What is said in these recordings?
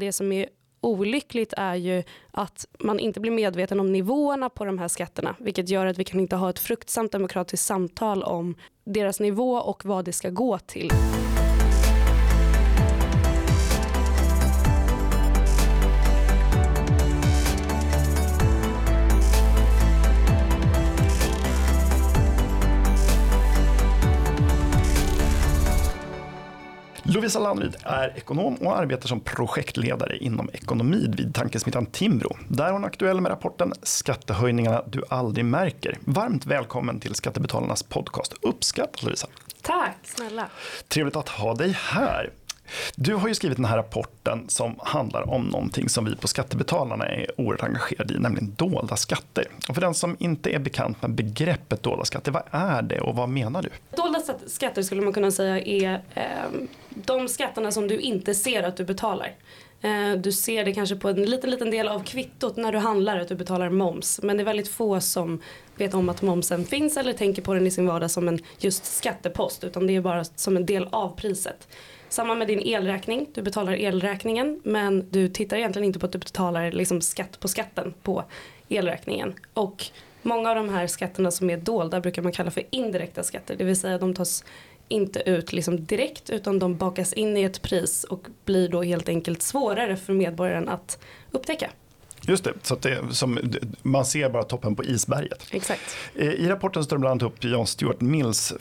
Det som är olyckligt är ju att man inte blir medveten om nivåerna på de här skatterna vilket gör att vi kan inte ha ett fruktsamt demokratiskt samtal om deras nivå och vad det ska gå till. Lovisa Landryd är ekonom och arbetar som projektledare inom ekonomi vid tankesmittan Timbro. Där är hon aktuell med rapporten Skattehöjningarna du aldrig märker. Varmt välkommen till Skattebetalarnas podcast. Uppskattat Lovisa. Tack snälla. Trevligt att ha dig här. Du har ju skrivit den här rapporten som handlar om någonting som vi på Skattebetalarna är oerhört engagerade i, nämligen dolda skatter. Och för den som inte är bekant med begreppet dolda skatter, vad är det och vad menar du? Dolda skatter skulle man kunna säga är eh, de skatterna som du inte ser att du betalar. Eh, du ser det kanske på en liten, liten del av kvittot när du handlar att du betalar moms. Men det är väldigt få som vet om att momsen finns eller tänker på den i sin vardag som en just skattepost. Utan det är bara som en del av priset. Samma med din elräkning. Du betalar elräkningen men du tittar egentligen inte på att du betalar liksom skatt på skatten på elräkningen. Och många av de här skatterna som är dolda brukar man kalla för indirekta skatter. Det vill säga de tas inte ut liksom direkt utan de bakas in i ett pris och blir då helt enkelt svårare för medborgaren att upptäcka. Just det, så det som, man ser bara toppen på isberget. Exakt. I rapporten står det bland annat upp John Stuart Mills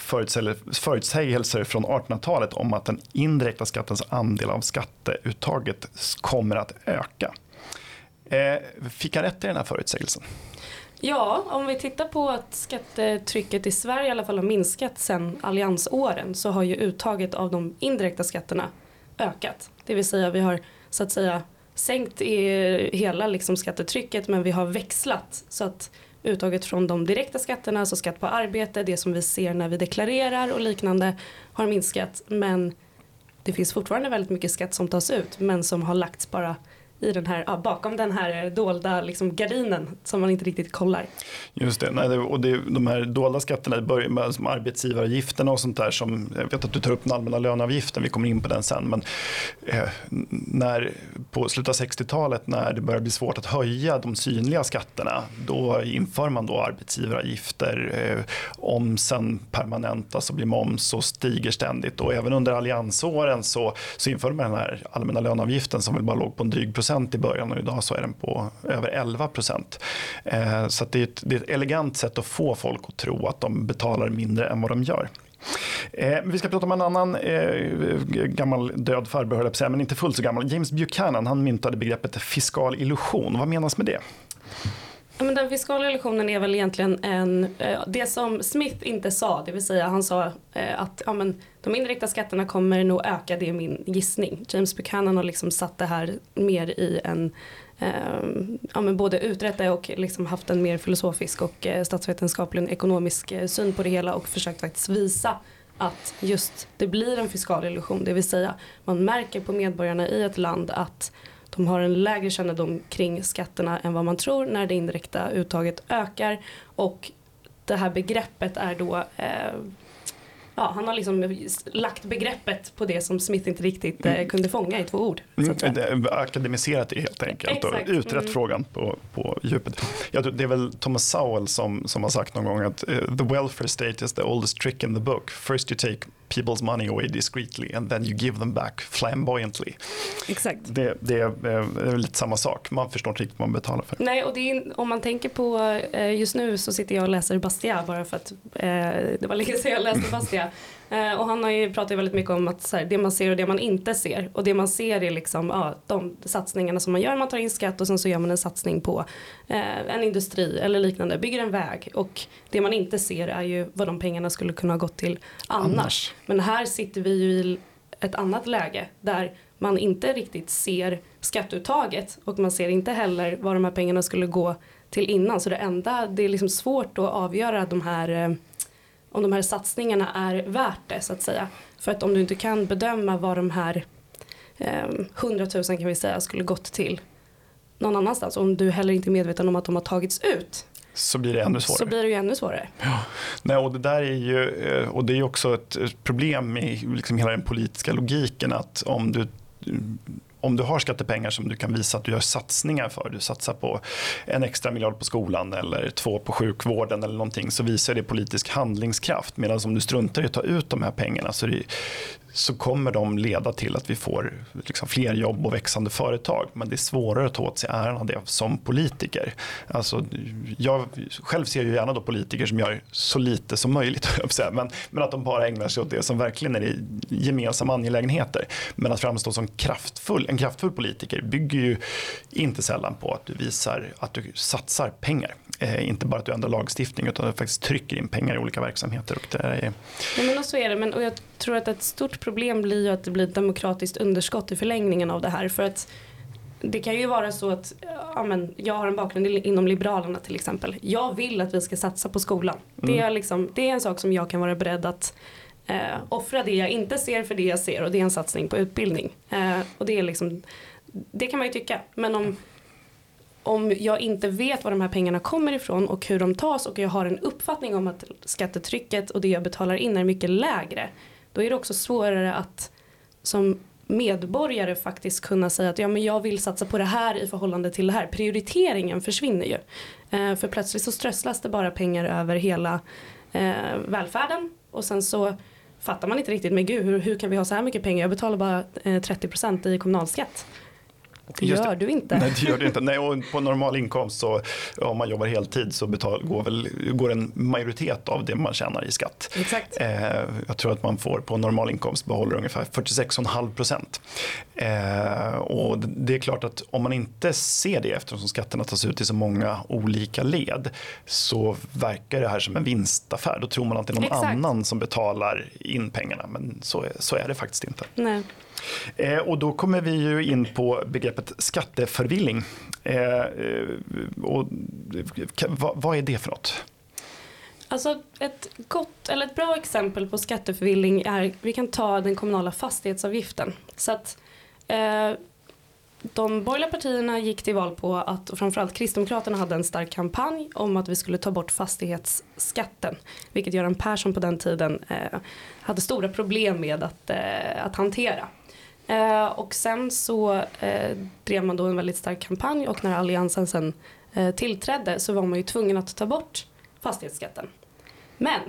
förutsägelser från 1800-talet om att den indirekta skattens andel av skatteuttaget kommer att öka. Eh, fick han rätt i den här förutsägelsen? Ja, om vi tittar på att skattetrycket i Sverige i alla fall har minskat sedan alliansåren så har ju uttaget av de indirekta skatterna ökat. Det vill säga vi har så att säga sänkt hela liksom skattetrycket men vi har växlat. Så att uttaget från de direkta skatterna, alltså skatt på arbete, det som vi ser när vi deklarerar och liknande har minskat. Men det finns fortfarande väldigt mycket skatt som tas ut men som har lagts bara i den här, ja, bakom den här dolda liksom, gardinen som man inte riktigt kollar. Just det, Nej, och det, de här dolda skatterna börjar med som arbetsgivaravgifterna och sånt där som, jag vet att du tar upp den allmänna löneavgiften, vi kommer in på den sen, men eh, när, på slutet av 60-talet när det börjar bli svårt att höja de synliga skatterna, då inför man då arbetsgivaravgifter, eh, omsen permanentas och blir moms och stiger ständigt och även under alliansåren så, så införde man den här allmänna löneavgiften som väl bara låg på en dryg procent procent i början och idag så är den på över 11 procent. Eh, så det är, ett, det är ett elegant sätt att få folk att tro att de betalar mindre än vad de gör. Eh, vi ska prata om en annan eh, gammal död farbror, men inte fullt så gammal. James Buchanan han myntade begreppet fiskal illusion. Vad menas med det? Ja, men den fiskala illusionen är väl egentligen en, eh, det som Smith inte sa, det vill säga han sa eh, att ja, men, de indirekta skatterna kommer nog öka, det är min gissning. James Buchanan har liksom satt det här mer i en, eh, ja, men både utrett det och liksom haft en mer filosofisk och eh, statsvetenskaplig och ekonomisk eh, syn på det hela och försökt faktiskt visa att just det blir en fiskal illusion, det vill säga man märker på medborgarna i ett land att de har en lägre kännedom kring skatterna än vad man tror när det indirekta uttaget ökar och det här begreppet är då eh, ja, han har liksom lagt begreppet på det som Smith inte riktigt eh, mm. kunde fånga i två ord. Mm, akademiserat det helt enkelt Exakt. och utrett mm. frågan på, på djupet. Ja, det är väl Thomas Sowell som, som har sagt någon gång att uh, the welfare state is the oldest trick in the book. First you take people's money away discreetly and then you give them back flamboyantly. Exakt. Det, det, är, det är lite samma sak, man förstår inte riktigt vad man betalar för. Nej, och är, om man tänker på, eh, just nu så sitter jag och läser Bastia bara för att eh, det var länge sedan jag läste Bastia. Eh, och han har ju pratat väldigt mycket om att så här, det man ser och det man inte ser. Och det man ser är liksom ja, de satsningarna som man gör, man tar in skatt och sen så gör man en satsning på eh, en industri eller liknande, bygger en väg. Och det man inte ser är ju vad de pengarna skulle kunna ha gått till annars. annars. Men här sitter vi ju i ett annat läge där man inte riktigt ser skatteuttaget och man ser inte heller vad de här pengarna skulle gå till innan. Så det enda, det är liksom svårt att avgöra de här eh, om de här satsningarna är värt det så att säga. För att om du inte kan bedöma vad de här eh, 100 000 kan vi säga skulle gått till någon annanstans. Om du heller inte är medveten om att de har tagits ut. Så blir det ännu svårare. Så blir det ju ännu svårare. Ja. Nej, och det där är ju, eh, och det är också ett problem med liksom hela den politiska logiken att om du om du har skattepengar som du kan visa att du gör satsningar för, du satsar på en extra miljard på skolan eller två på sjukvården eller någonting så visar det politisk handlingskraft. Medan om du struntar i att ta ut de här pengarna så, det, så kommer de leda till att vi får liksom fler jobb och växande företag. Men det är svårare att ta åt sig äran av det som politiker. Alltså, jag själv ser ju gärna då politiker som gör så lite som möjligt, men, men att de bara ägnar sig åt det som verkligen är gemensamma angelägenheter. Men att framstå som kraftfull, en kraftfull politiker bygger ju inte sällan på att du visar att du satsar pengar. Eh, inte bara att du ändrar lagstiftning utan att du faktiskt trycker in pengar i olika verksamheter. Och det är... ja, men så är det, men, och jag tror att ett stort problem blir ju att det blir ett demokratiskt underskott i förlängningen av det här. För att det kan ju vara så att ja, men, jag har en bakgrund inom Liberalerna till exempel. Jag vill att vi ska satsa på skolan. Mm. Det, är liksom, det är en sak som jag kan vara beredd att eh, offra det jag inte ser för det jag ser och det är en satsning på utbildning. Eh, och det, är liksom, det kan man ju tycka. Men om, om jag inte vet var de här pengarna kommer ifrån och hur de tas och jag har en uppfattning om att skattetrycket och det jag betalar in är mycket lägre. Då är det också svårare att som medborgare faktiskt kunna säga att ja, men jag vill satsa på det här i förhållande till det här. Prioriteringen försvinner ju. Eh, för plötsligt så strösslas det bara pengar över hela eh, välfärden och sen så fattar man inte riktigt, men gud hur, hur kan vi ha så här mycket pengar? Jag betalar bara eh, 30% i kommunalskatt. Det gör du inte. Nej, det gör du inte. Nej, och på normal inkomst så om man jobbar heltid så betal, går, väl, går en majoritet av det man tjänar i skatt. Exakt. Eh, jag tror att man får på normal inkomst behåller ungefär 46,5 procent. Eh, och det är klart att om man inte ser det eftersom skatterna tas ut i så många olika led så verkar det här som en vinstaffär. Då tror man att det är någon Exakt. annan som betalar in pengarna men så så är det faktiskt inte. Nej. Eh, och då kommer vi ju in på begreppet skatteförvilling. Eh, eh, och, vad, vad är det för något? Alltså ett gott eller ett bra exempel på skatteförvilling är, vi kan ta den kommunala fastighetsavgiften. Så att eh, de borgerliga partierna gick till val på att, och framförallt Kristdemokraterna hade en stark kampanj om att vi skulle ta bort fastighetsskatten. Vilket Göran Persson på den tiden eh, hade stora problem med att, eh, att hantera. Eh, och sen så eh, drev man då en väldigt stark kampanj och när alliansen sen eh, tillträdde så var man ju tvungen att ta bort fastighetsskatten. Men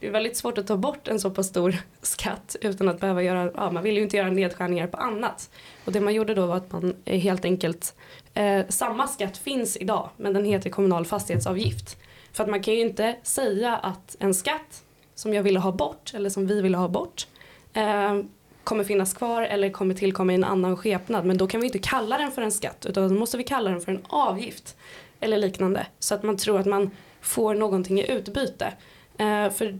det är väldigt svårt att ta bort en så pass stor skatt utan att behöva göra, ja man vill ju inte göra nedskärningar på annat. Och det man gjorde då var att man eh, helt enkelt, eh, samma skatt finns idag men den heter kommunal fastighetsavgift. För att man kan ju inte säga att en skatt som jag ville ha bort eller som vi ville ha bort eh, kommer finnas kvar eller kommer tillkomma i en annan skepnad. Men då kan vi inte kalla den för en skatt utan då måste vi kalla den för en avgift eller liknande. Så att man tror att man får någonting i utbyte. Eh, för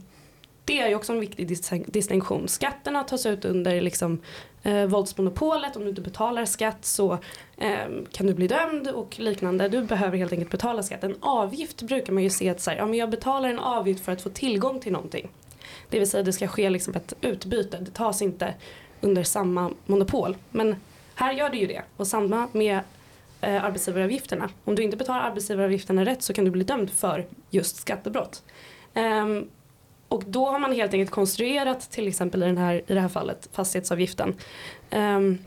det är ju också en viktig distinktion. Skatterna tas ut under liksom, eh, våldsmonopolet. Om du inte betalar skatt så eh, kan du bli dömd och liknande. Du behöver helt enkelt betala skatt. En avgift brukar man ju se att så här, ja, men jag betalar en avgift för att få tillgång till någonting. Det vill säga det ska ske liksom ett utbyte. Det tas inte under samma monopol. Men här gör det ju det. Och samma med eh, arbetsgivaravgifterna. Om du inte betalar arbetsgivaravgifterna rätt så kan du bli dömd för just skattebrott. Um, och då har man helt enkelt konstruerat till exempel i, den här, i det här fallet fastighetsavgiften. Um,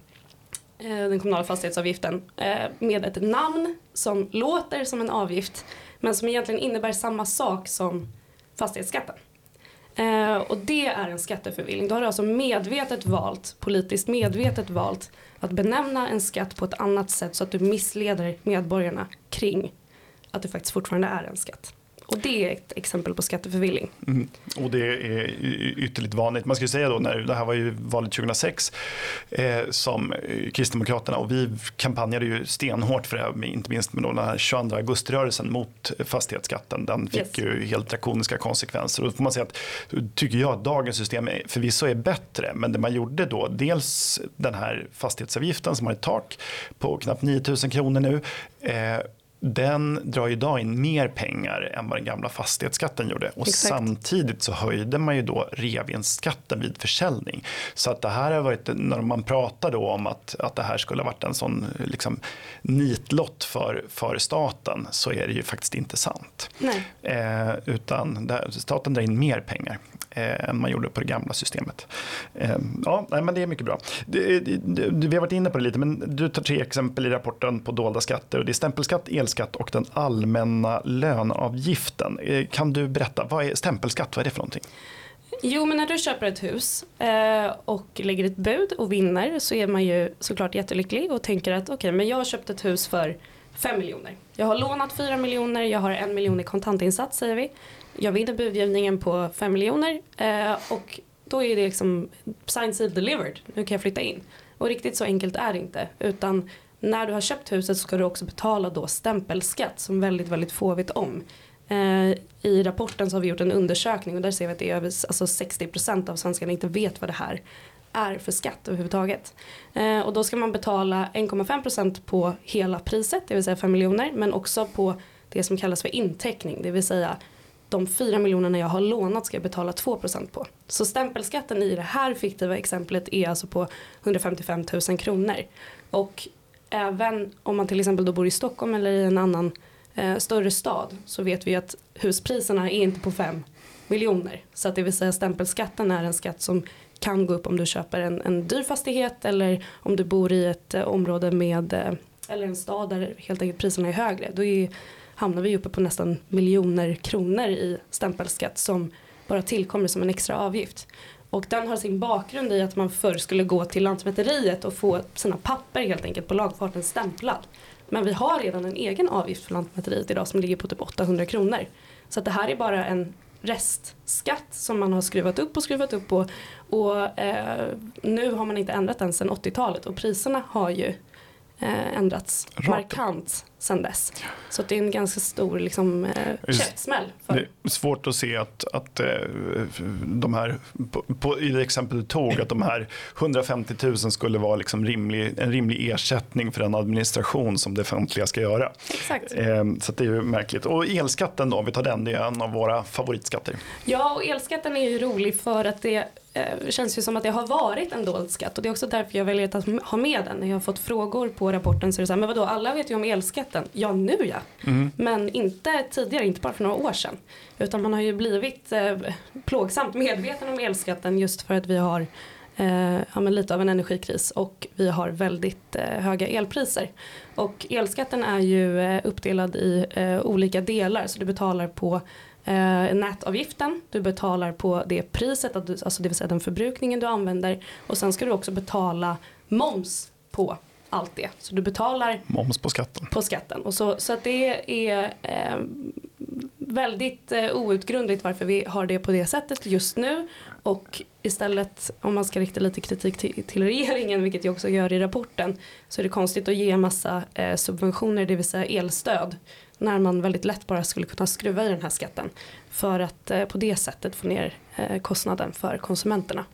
den kommunala fastighetsavgiften eh, med ett namn som låter som en avgift men som egentligen innebär samma sak som fastighetsskatten. Eh, och det är en skatteförvirring. Då har du alltså medvetet valt, politiskt medvetet valt att benämna en skatt på ett annat sätt så att du missleder medborgarna kring att det faktiskt fortfarande är en skatt. Och det är ett exempel på skatteförvilling. Mm. Och det är ytterligt vanligt. Man skulle säga då när det här var ju valet 2006 eh, som Kristdemokraterna och vi kampanjade ju stenhårt för det här, inte minst med den här 22 augustirörelsen mot fastighetsskatten. Den fick yes. ju helt drakoniska konsekvenser. Och då får man säga att, tycker jag att dagens system är, förvisso är bättre, men det man gjorde då, dels den här fastighetsavgiften som har ett tak på knappt 9000 kronor nu, eh, den drar idag in mer pengar än vad den gamla fastighetsskatten gjorde. Och Exakt. samtidigt så höjde man ju då reavinstskatten vid försäljning. Så att det här har varit, när man pratar då om att, att det här skulle ha varit en sån liksom, nitlott för, för staten så är det ju faktiskt inte sant. Eh, utan här, staten drar in mer pengar än man gjorde på det gamla systemet. Eh, ja, men det är mycket bra. Vi har varit inne på det lite, men du tar tre exempel i rapporten på dolda skatter. Och det är stämpelskatt, elskatt och den allmänna löneavgiften. Eh, kan du berätta, vad är stämpelskatt, vad är det för någonting? Jo men när du köper ett hus eh, och lägger ett bud och vinner så är man ju såklart jättelycklig och tänker att okej okay, men jag har köpt ett hus för 5 miljoner. Jag har lånat 4 miljoner, jag har en miljon i kontantinsats säger vi. Jag vinner budgivningen på 5 miljoner eh, och då är det liksom signed seal delivered, nu kan jag flytta in. Och riktigt så enkelt är det inte utan när du har köpt huset så ska du också betala då stämpelskatt som väldigt väldigt få vet om. Eh, I rapporten så har vi gjort en undersökning och där ser vi att det är över alltså 60% av svenskarna inte vet vad det här är för skatt överhuvudtaget. Eh, och då ska man betala 1,5% på hela priset, det vill säga 5 miljoner, men också på det som kallas för inteckning, det vill säga de 4 miljonerna jag har lånat ska jag betala 2% på. Så stämpelskatten i det här fiktiva exemplet är alltså på 155 000 kronor. Och även om man till exempel då bor i Stockholm eller i en annan eh, större stad så vet vi att huspriserna är inte på 5 miljoner. Så att det vill säga stämpelskatten är en skatt som kan gå upp om du köper en, en dyr fastighet eller om du bor i ett eh, område med eh, eller en stad där helt enkelt priserna är högre. Då är, hamnar vi uppe på nästan miljoner kronor i stämpelskatt som bara tillkommer som en extra avgift. Och den har sin bakgrund i att man förr skulle gå till Lantmäteriet och få sina papper helt enkelt på lagfarten stämplad. Men vi har redan en egen avgift för Lantmäteriet idag som ligger på typ 800 kronor. Så det här är bara en restskatt som man har skruvat upp och skruvat upp på. Och eh, nu har man inte ändrat den sedan 80-talet och priserna har ju eh, ändrats Rakt. markant sedan dess. Så det är en ganska stor liksom, eh, käftsmäll. För. Det är svårt att se att, att eh, de här, på, på, i det exempel du tog, att de här 150 000 skulle vara liksom rimlig, en rimlig ersättning för den administration som det offentliga ska göra. Exakt. Eh, så det är ju märkligt. Och elskatten då, vi tar den, det är en av våra favoritskatter. Ja, och elskatten är ju rolig för att det eh, känns ju som att det har varit en dold skatt och det är också därför jag väljer att ha med den. När jag har fått frågor på rapporten så är det så här, men vadå, alla vet ju om elskatten. Ja, nu ja. Mm. Men inte tidigare, inte bara för några år sedan. Utan man har ju blivit eh, plågsamt medveten om elskatten just för att vi har eh, ja, lite av en energikris och vi har väldigt eh, höga elpriser. Och elskatten är ju eh, uppdelad i eh, olika delar så du betalar på eh, nätavgiften, du betalar på det priset, att du, alltså det vill säga den förbrukningen du använder och sen ska du också betala moms på allt det. Så du betalar moms på skatten. På skatten. Och så, så att det är eh, väldigt eh, outgrundligt varför vi har det på det sättet just nu. Och istället om man ska rikta lite kritik till, till regeringen, vilket jag också gör i rapporten, så är det konstigt att ge massa eh, subventioner, det vill säga elstöd när man väldigt lätt bara skulle kunna skruva i den här skatten för att eh, på det sättet få ner eh, kostnaden för konsumenterna.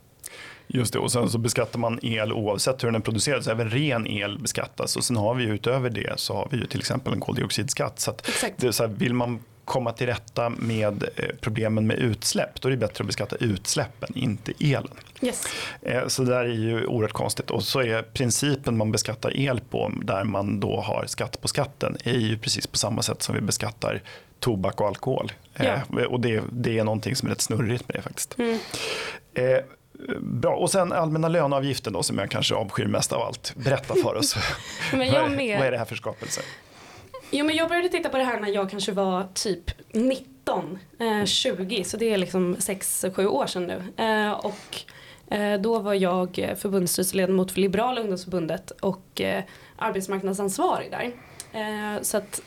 Just det, och sen så beskattar man el oavsett hur den är producerad, så även ren el beskattas. Och sen har vi utöver det så har vi ju till exempel en koldioxidskatt. Så, det så här, vill man komma till rätta med eh, problemen med utsläpp, då är det bättre att beskatta utsläppen, inte elen. Yes. Eh, så det där är ju oerhört konstigt. Och så är principen man beskattar el på, där man då har skatt på skatten, är ju precis på samma sätt som vi beskattar tobak och alkohol. Ja. Eh, och det, det, är någonting som är rätt snurrigt med det faktiskt. Mm. Bra, och sen allmänna löneavgiften då som jag kanske avskyr mest av allt. Berätta för oss. Men jag med. Vad är det här för skapelse? Jo men jag började titta på det här när jag kanske var typ 19, eh, 20 så det är liksom 6-7 år sedan nu. Eh, och eh, då var jag förbundsstyrelseledamot för Liberala ungdomsförbundet och eh, arbetsmarknadsansvarig där. Eh, så att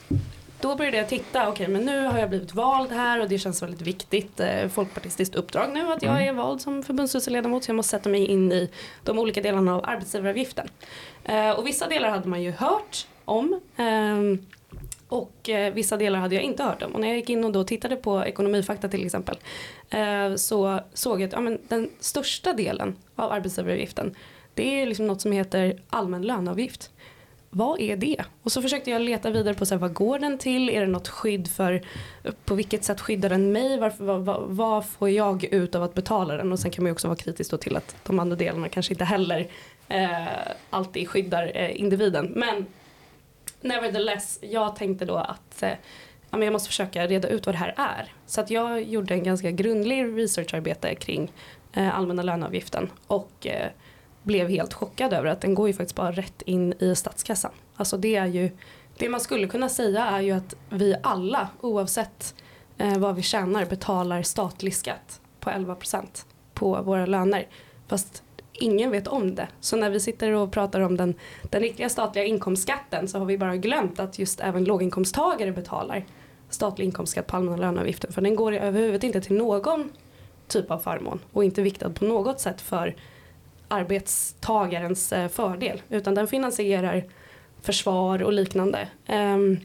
då började jag titta, okej okay, men nu har jag blivit vald här och det känns väldigt viktigt eh, folkpartistiskt uppdrag nu att jag mm. är vald som förbundsstyrelseledamot så jag måste sätta mig in i de olika delarna av arbetsgivaravgiften. Eh, och vissa delar hade man ju hört om. Eh, och vissa delar hade jag inte hört om. Och när jag gick in och då tittade på ekonomifakta till exempel. Eh, så såg jag att ja, men den största delen av arbetsgivaravgiften. Det är liksom något som heter allmän löneavgift. Vad är det? Och så försökte jag leta vidare på så här, vad går den till? Är det något skydd för, på vilket sätt skyddar den mig? Varför, vad, vad, vad, får jag ut av att betala den? Och sen kan man ju också vara kritisk till att de andra delarna kanske inte heller eh, alltid skyddar eh, individen. Men nevertheless, jag tänkte då att eh, ja, men jag måste försöka reda ut vad det här är. Så att jag gjorde en ganska grundlig researcharbete kring eh, allmänna löneavgiften och eh, blev helt chockad över att den går ju faktiskt bara rätt in i statskassan. Alltså det är ju, det man skulle kunna säga är ju att vi alla oavsett eh, vad vi tjänar betalar statlig skatt på 11% på våra löner. Fast ingen vet om det. Så när vi sitter och pratar om den, den riktiga statliga inkomstskatten så har vi bara glömt att just även låginkomsttagare betalar statlig inkomstskatt på allmänna löneavgiften. För den går överhuvudtaget inte till någon typ av förmån och inte viktad på något sätt för arbetstagarens eh, fördel. Utan den finansierar försvar och liknande. Um,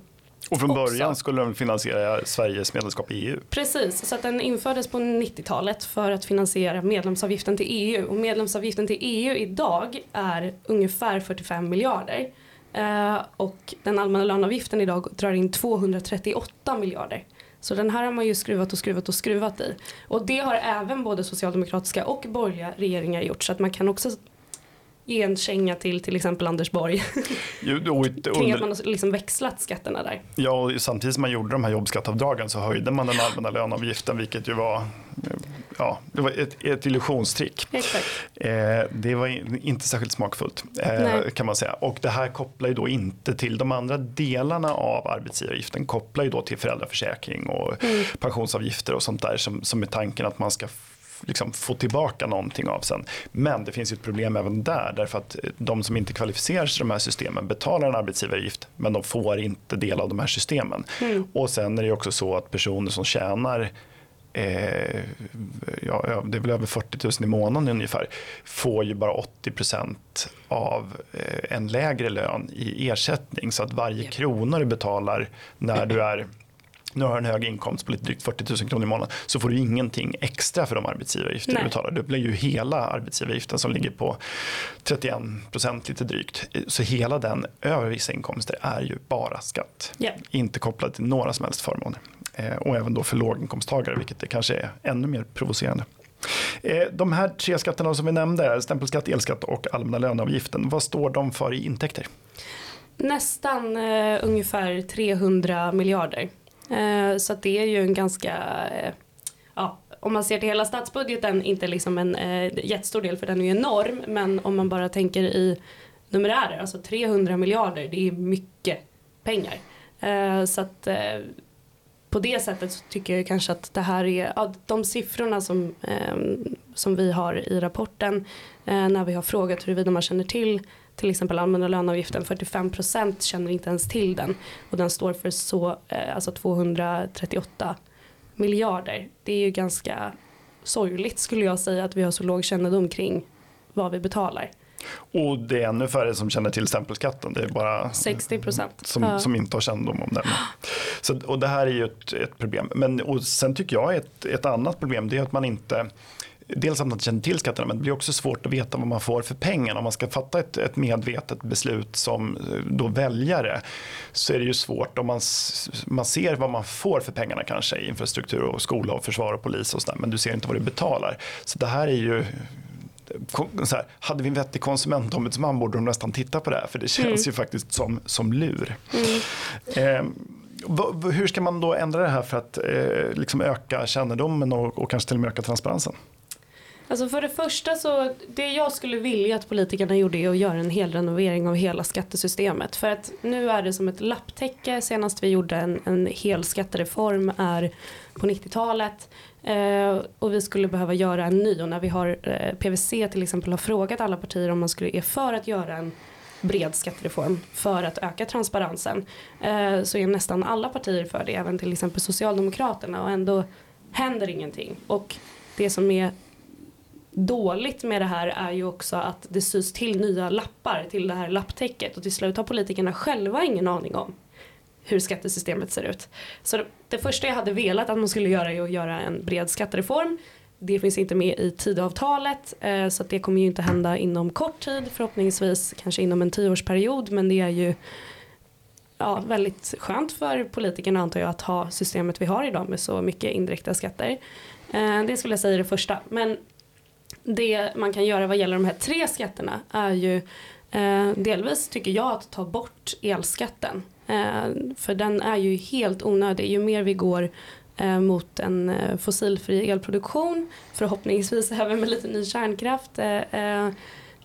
och från början också. skulle den finansiera Sveriges medlemskap i EU. Precis, så att den infördes på 90-talet för att finansiera medlemsavgiften till EU. Och medlemsavgiften till EU idag är ungefär 45 miljarder. Eh, och den allmänna löneavgiften idag drar in 238 miljarder. Så den här har man ju skruvat och skruvat och skruvat i. Och det har även både socialdemokratiska och borgerliga regeringar gjort. Så att man kan också ge en känga till till exempel Anders Borg. Kring att man har liksom växlat skatterna där. Ja, och samtidigt som man gjorde de här jobbskattavdragen så höjde man den allmänna löneavgiften vilket ju var ja, det var ett, ett illusionstrick. Exakt. Eh, det var inte särskilt smakfullt eh, kan man säga. Och det här kopplar ju då inte till de andra delarna av arbetsgivaravgiften. Kopplar ju då till föräldraförsäkring och mm. pensionsavgifter och sånt där som, som är tanken att man ska liksom få tillbaka någonting av sen. Men det finns ju ett problem även där därför att de som inte kvalificerar sig till de här systemen betalar en arbetsgivaravgift men de får inte del av de här systemen. Mm. Och sen är det också så att personer som tjänar eh, ja, det är väl över 40 000 i månaden ungefär, får ju bara 80 procent av eh, en lägre lön i ersättning. Så att varje krona du betalar när du är nu har en hög inkomst på lite drygt 40 000 kronor i månaden så får du ingenting extra för de arbetsgivaravgifter du betalar. Det blir ju hela arbetsgivaravgiften som ligger på 31 procent lite drygt. Så hela den över vissa inkomster är ju bara skatt. Yeah. Inte kopplad till några som helst förmåner. Eh, och även då för låginkomsttagare vilket det kanske är ännu mer provocerande. Eh, de här tre skatterna som vi nämnde, stämpelskatt, elskatt och allmänna löneavgiften, vad står de för i intäkter? Nästan uh, ungefär 300 miljarder. Eh, så så det är ju en ganska, eh, ja, om man ser till hela statsbudgeten, inte liksom en eh, jättestor del för den är ju enorm, men om man bara tänker i numerärer, alltså 300 miljarder, det är mycket pengar. så att på det sättet så tycker jag kanske att det här är, ja, de siffrorna som, som vi har i rapporten när vi har frågat huruvida man känner till till exempel allmänna löneavgiften, 45% känner inte ens till den och den står för så, eh, alltså 238 miljarder. Det är ju ganska sorgligt skulle jag säga att vi har så låg kännedom kring vad vi betalar. Och det är ännu färre som känner till stämpelskatten. Det är bara 60 procent som, ja. som inte har kännedom om den. Så, och det här är ju ett, ett problem. Men och sen tycker jag ett, ett annat problem det är att man inte Dels att man inte känner till skatterna men det blir också svårt att veta vad man får för pengarna. Om man ska fatta ett, ett medvetet beslut som eh, då väljare så är det ju svårt om man, man ser vad man får för pengarna kanske i infrastruktur och skola och försvar och polis och sådär men du ser inte vad du betalar. Så det här är ju här, hade vi en vettig konsumentombudsman borde de nästan titta på det här för det känns mm. ju faktiskt som, som lur. Mm. Eh, hur ska man då ändra det här för att eh, liksom öka kännedomen och, och kanske till och med öka transparensen? Alltså för det första så, det jag skulle vilja att politikerna gjorde är att göra en hel renovering av hela skattesystemet. För att nu är det som ett lapptäcke, senast vi gjorde en, en hel skattereform är på 90-talet. Eh, och vi skulle behöva göra en ny och när vi har eh, PVC till exempel har frågat alla partier om man skulle är för att göra en bred skattereform för att öka transparensen eh, så är nästan alla partier för det, även till exempel Socialdemokraterna och ändå händer ingenting. Och det som är dåligt med det här är ju också att det sys till nya lappar till det här lapptäcket och till slut har politikerna själva ingen aning om hur skattesystemet ser ut. Så det första jag hade velat att man skulle göra är att göra en bred skattereform. Det finns inte med i tidavtalet eh, så det kommer ju inte hända inom kort tid förhoppningsvis kanske inom en tioårsperiod men det är ju ja, väldigt skönt för politikerna antar jag att ha systemet vi har idag med så mycket indirekta skatter. Eh, det skulle jag säga är det första men det man kan göra vad gäller de här tre skatterna är ju Eh, delvis tycker jag att ta bort elskatten. Eh, för den är ju helt onödig. Ju mer vi går eh, mot en eh, fossilfri elproduktion, förhoppningsvis även med lite ny kärnkraft eh, eh,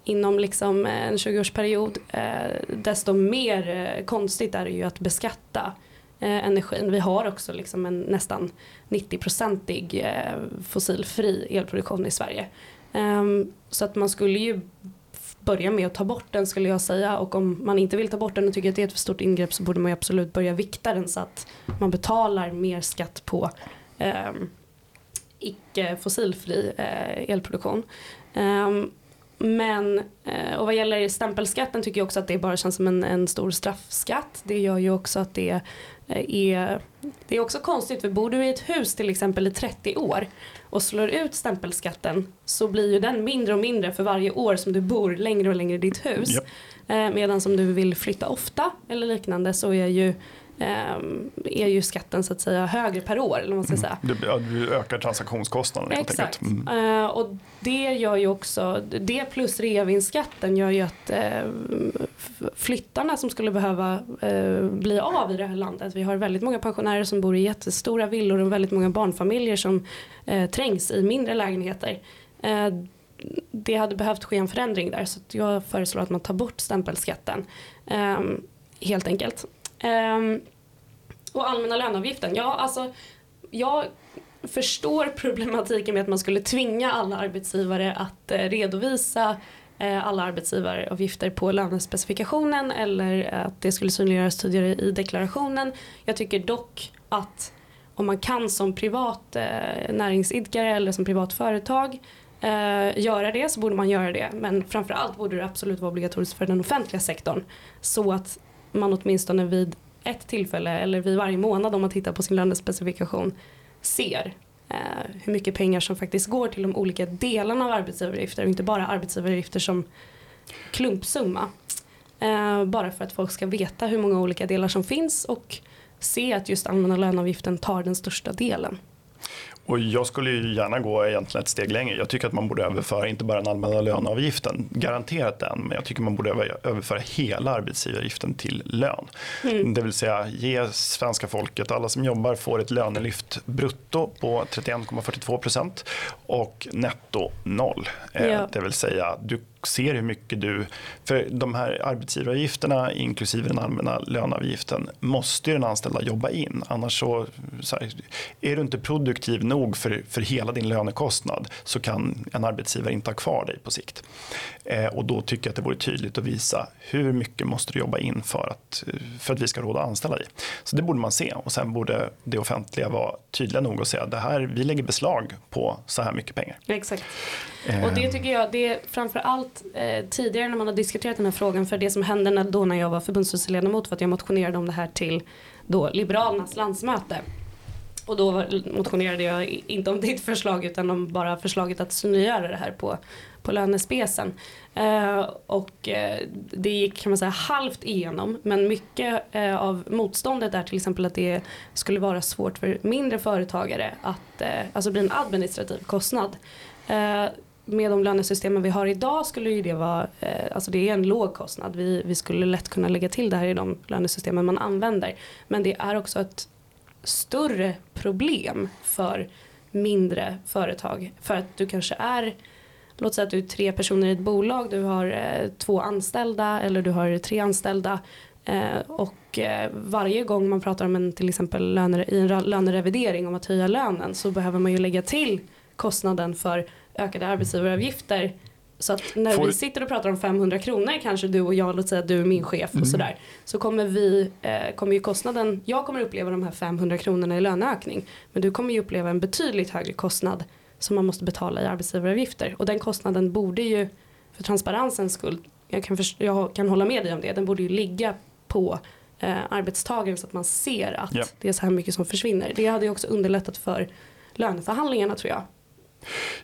inom liksom eh, en 20-årsperiod, eh, desto mer konstigt är det ju att beskatta energin. Vi har också liksom en nästan 90-procentig fossilfri elproduktion i Sverige. Ehm, så att man skulle ju börja med att ta bort den skulle jag säga och om man inte vill ta bort den och tycker att det är ett för stort ingrepp så borde man ju absolut börja vikta den så att man betalar mer skatt på eh, icke fossilfri eh, elproduktion. Ehm, eh, men, och vad gäller stämpelskatten tycker jag också att det bara känns som en, en stor straffskatt. Det gör ju också att det eh, är, det är också konstigt för bor du i ett hus till exempel i 30 år och slår ut stämpelskatten så blir ju den mindre och mindre för varje år som du bor längre och längre i ditt hus. Yep. Eh, medan om du vill flytta ofta eller liknande så är ju Ehm, är ju skatten så att säga högre per år. Eller man ska säga. Mm. Du, du ökar transaktionskostnaden Exakt. Mm. Uh, och det gör ju också, det plus reavinstskatten gör ju att uh, flyttarna som skulle behöva eh, bli av i det här landet. Vi har väldigt många pensionärer som bor i jättestora villor och väldigt många barnfamiljer som eh, trängs i mindre lägenheter. Eh, det hade behövt ske en förändring där så jag föreslår att man tar bort stämpelskatten. Ehm, helt enkelt. Ehm, och allmänna löneavgiften, ja alltså jag förstår problematiken med att man skulle tvinga alla arbetsgivare att eh, redovisa eh, Eh, alla arbetsgivaravgifter på lönespecifikationen eller att det skulle synliggöras tidigare i deklarationen. Jag tycker dock att om man kan som privat eh, näringsidkare eller som privat företag eh, göra det så borde man göra det. Men framförallt borde det absolut vara obligatoriskt för den offentliga sektorn. Så att man åtminstone vid ett tillfälle eller vid varje månad om man tittar på sin lönespecifikation ser Eh, hur mycket pengar som faktiskt går till de olika delarna av arbetsgivaravgifter och inte bara arbetsgivaravgifter som klumpsumma. Eh, bara för att folk ska veta hur många olika delar som finns och se att just allmänna löneavgiften tar den största delen. Och jag skulle ju gärna gå egentligen ett steg längre. Jag tycker att man borde överföra inte bara den allmänna löneavgiften, garanterat den, men jag tycker man borde överföra hela arbetsgivaravgiften till lön. Mm. Det vill säga ge svenska folket, alla som jobbar får ett lönelyft brutto på 31,42 procent och netto noll. Eh, ja. Det vill säga du ser hur mycket du... För de här arbetsgivaravgifterna inklusive den allmänna löneavgiften måste ju den anställda jobba in. Annars så, så här, är du inte produktiv nog för, för hela din lönekostnad så kan en arbetsgivare inte ha kvar dig på sikt. Eh, och då tycker jag att det vore tydligt att visa hur mycket måste du jobba in för att, för att vi ska råda att anställa dig. Så det borde man se och sen borde det offentliga vara tydliga nog och säga det här, vi lägger beslag på så här mycket pengar. Exakt. Och det tycker jag, det är framför allt eh, tidigare när man har diskuterat den här frågan för det som hände när, då när jag var förbundsstyrelseledamot för att jag motionerade om det här till då Liberalernas landsmöte. Och då motionerade jag inte om ditt förslag utan om bara förslaget att synliggöra det här på, på lönespecen. Eh, och eh, det gick kan man säga halvt igenom men mycket eh, av motståndet är till exempel att det skulle vara svårt för mindre företagare att, eh, alltså bli en administrativ kostnad. Eh, med de lönesystemen vi har idag skulle ju det vara, eh, alltså det är en låg kostnad. Vi, vi skulle lätt kunna lägga till det här i de lönesystemen man använder. Men det är också ett större problem för mindre företag. För att du kanske är, låt säga att du är tre personer i ett bolag, du har eh, två anställda eller du har tre anställda. Eh, och eh, varje gång man pratar om en till exempel löner, i en lönerevidering om att höja lönen så behöver man ju lägga till kostnaden för ökade arbetsgivaravgifter. Så att när Får... vi sitter och pratar om 500 kronor kanske du och jag, låt säga att du är min chef och mm. sådär. Så kommer vi, eh, kommer ju kostnaden, jag kommer uppleva de här 500 kronorna i löneökning. Men du kommer ju uppleva en betydligt högre kostnad som man måste betala i arbetsgivaravgifter. Och den kostnaden borde ju, för transparensens skull, jag kan, jag kan hålla med dig om det, den borde ju ligga på eh, arbetstagaren så att man ser att yeah. det är så här mycket som försvinner. Det hade ju också underlättat för löneförhandlingarna tror jag.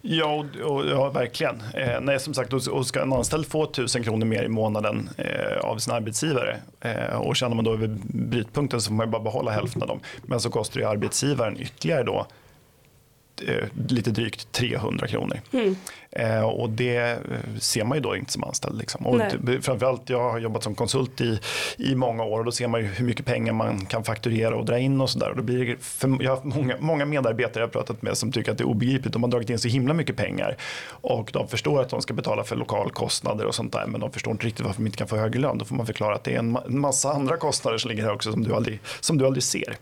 Ja, och, ja verkligen. Eh, nej, som sagt, och ska en anställd få 1000 kronor mer i månaden eh, av sin arbetsgivare eh, och känner man då över brytpunkten så får man bara behålla hälften av dem. Men så kostar det arbetsgivaren ytterligare då lite drygt 300 kronor. Mm. Eh, och det eh, ser man ju då inte som anställd. Liksom. Och framförallt, jag har jobbat som konsult i, i många år och då ser man ju hur mycket pengar man kan fakturera och dra in och sådär. Jag har haft många, många medarbetare jag har pratat med som tycker att det är obegripligt. De har dragit in så himla mycket pengar och de förstår att de ska betala för lokalkostnader och sånt där men de förstår inte riktigt varför de inte kan få högre lön. Då får man förklara att det är en massa andra kostnader som ligger här också som du aldrig, som du aldrig ser.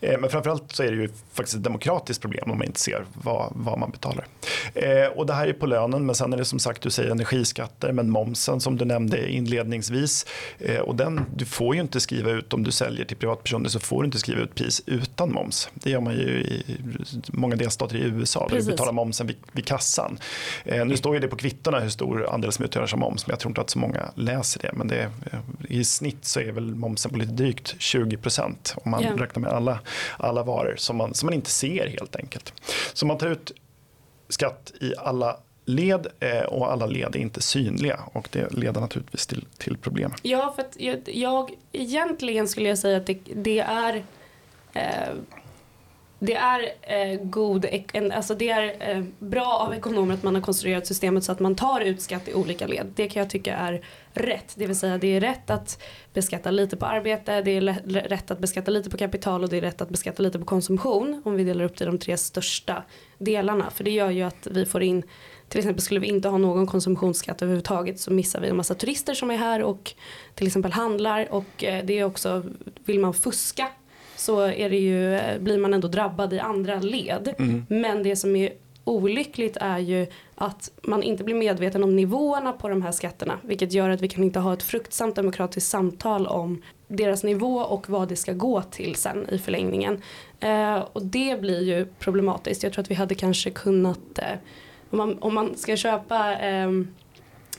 Eh, men framförallt så är det ju faktiskt ett demokratiskt problem om man inte ser vad, vad man betalar. Eh, och det här är på lönen men sen är det som sagt du säger energiskatter men momsen som du nämnde inledningsvis eh, och den du får ju inte skriva ut om du säljer till privatpersoner så får du inte skriva ut pris utan moms. Det gör man ju i många delstater i USA där du betalar momsen vid, vid kassan. Nu står ju det på kvittorna hur stor andel som utgörs av moms men jag tror inte att så många läser det men det, i snitt så är väl momsen på lite drygt 20 procent om man yeah. räknar med alla, alla varor som man, som man inte ser helt enkelt. Så man tar ut skatt i alla led eh, och alla led är inte synliga och det leder naturligtvis till, till problem. Ja, för att jag, jag egentligen skulle jag säga att det, det är eh, det är, eh, god, alltså det är eh, bra av ekonomer att man har konstruerat systemet så att man tar ut skatt i olika led. Det kan jag tycka är rätt. Det vill säga det är rätt att beskatta lite på arbete, det är rätt att beskatta lite på kapital och det är rätt att beskatta lite på konsumtion. Om vi delar upp det i de tre största delarna. För det gör ju att vi får in till exempel skulle vi inte ha någon konsumtionsskatt överhuvudtaget så missar vi en massa turister som är här och till exempel handlar och eh, det är också, vill man fuska så är det ju, blir man ändå drabbad i andra led. Mm. Men det som är olyckligt är ju att man inte blir medveten om nivåerna på de här skatterna. Vilket gör att vi kan inte ha ett fruktsamt demokratiskt samtal om deras nivå och vad det ska gå till sen i förlängningen. Eh, och det blir ju problematiskt. Jag tror att vi hade kanske kunnat, eh, om, man, om man ska köpa eh,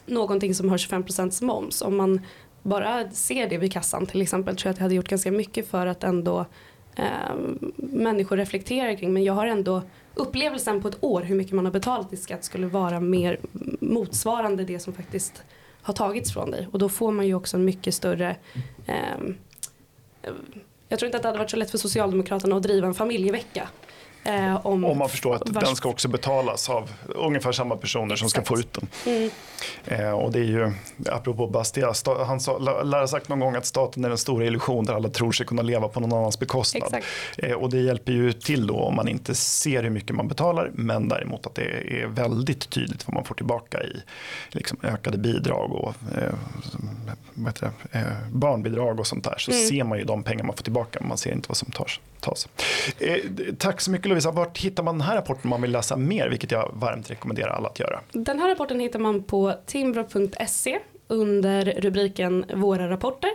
någonting som har 25% moms, om man bara ser det vid kassan. Till exempel tror jag att jag hade gjort ganska mycket för att ändå eh, människor reflekterar kring men jag har ändå upplevelsen på ett år hur mycket man har betalat i skatt skulle vara mer motsvarande det som faktiskt har tagits från dig. Och då får man ju också en mycket större eh, jag tror inte att det hade varit så lätt för Socialdemokraterna att driva en familjevecka. Eh, om, om, man förstår att vars... den ska också betalas av ungefär samma personer Exakt. som ska få ut den. Mm. Eh, och det är ju, apropå Bastia, han sa, lär ha sagt någon gång att staten är den stora illusion där alla tror sig kunna leva på någon annans bekostnad. Eh, och det hjälper ju till då om man inte ser hur mycket man betalar men däremot att det är väldigt tydligt vad man får tillbaka i liksom, ökade bidrag och eh, det, eh, barnbidrag och sånt där. Så mm. ser man ju de pengar man får tillbaka men man ser inte vad som tas. tas. Eh, tack så mycket Lovisa. Vart hittar man den här rapporten om man vill läsa mer vilket jag varmt rekommenderar alla att göra? Den här rapporten hittar man på timbro.se under rubriken Våra rapporter.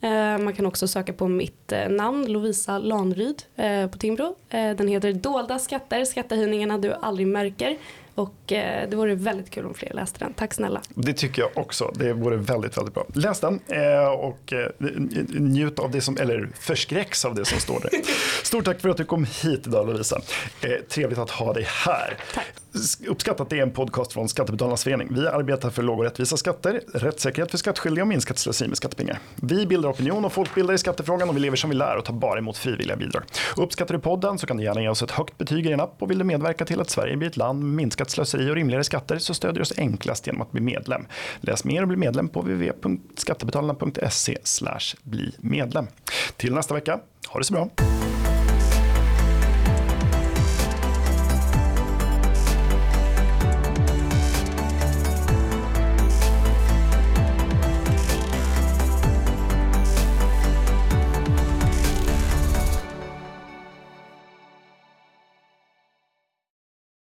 Eh, man kan också söka på mitt eh, namn, Lovisa Lanryd eh, på Timbro. Den heter Dolda skatter, skattehöjningarna du aldrig märker. Och eh, det vore väldigt kul om fler läste den. Tack snälla. Det tycker jag också. Det vore väldigt, väldigt bra. Läs den eh, och eh, njut av det som, eller förskräcks av det som står där. Stort tack för att du kom hit idag Lovisa. Trevligt att ha dig här. Tack. Uppskattat det är en podcast från Skattebetalarnas förening. Vi arbetar för låga och rättvisa skatter, rättssäkerhet för skattskyldiga och minskat slöseri med skattepengar. Vi bildar opinion och folkbildar i skattefrågan och vi lever som vi lär och tar bara emot frivilliga bidrag. Uppskattar du podden så kan du gärna ge oss ett högt betyg i din app och vill du medverka till att Sverige blir ett land med minskat slöseri och rimligare skatter så stödjer du oss enklast genom att bli medlem. Läs mer och bli medlem på www.skattebetalarna.se bli medlem. Till nästa vecka, ha det så bra.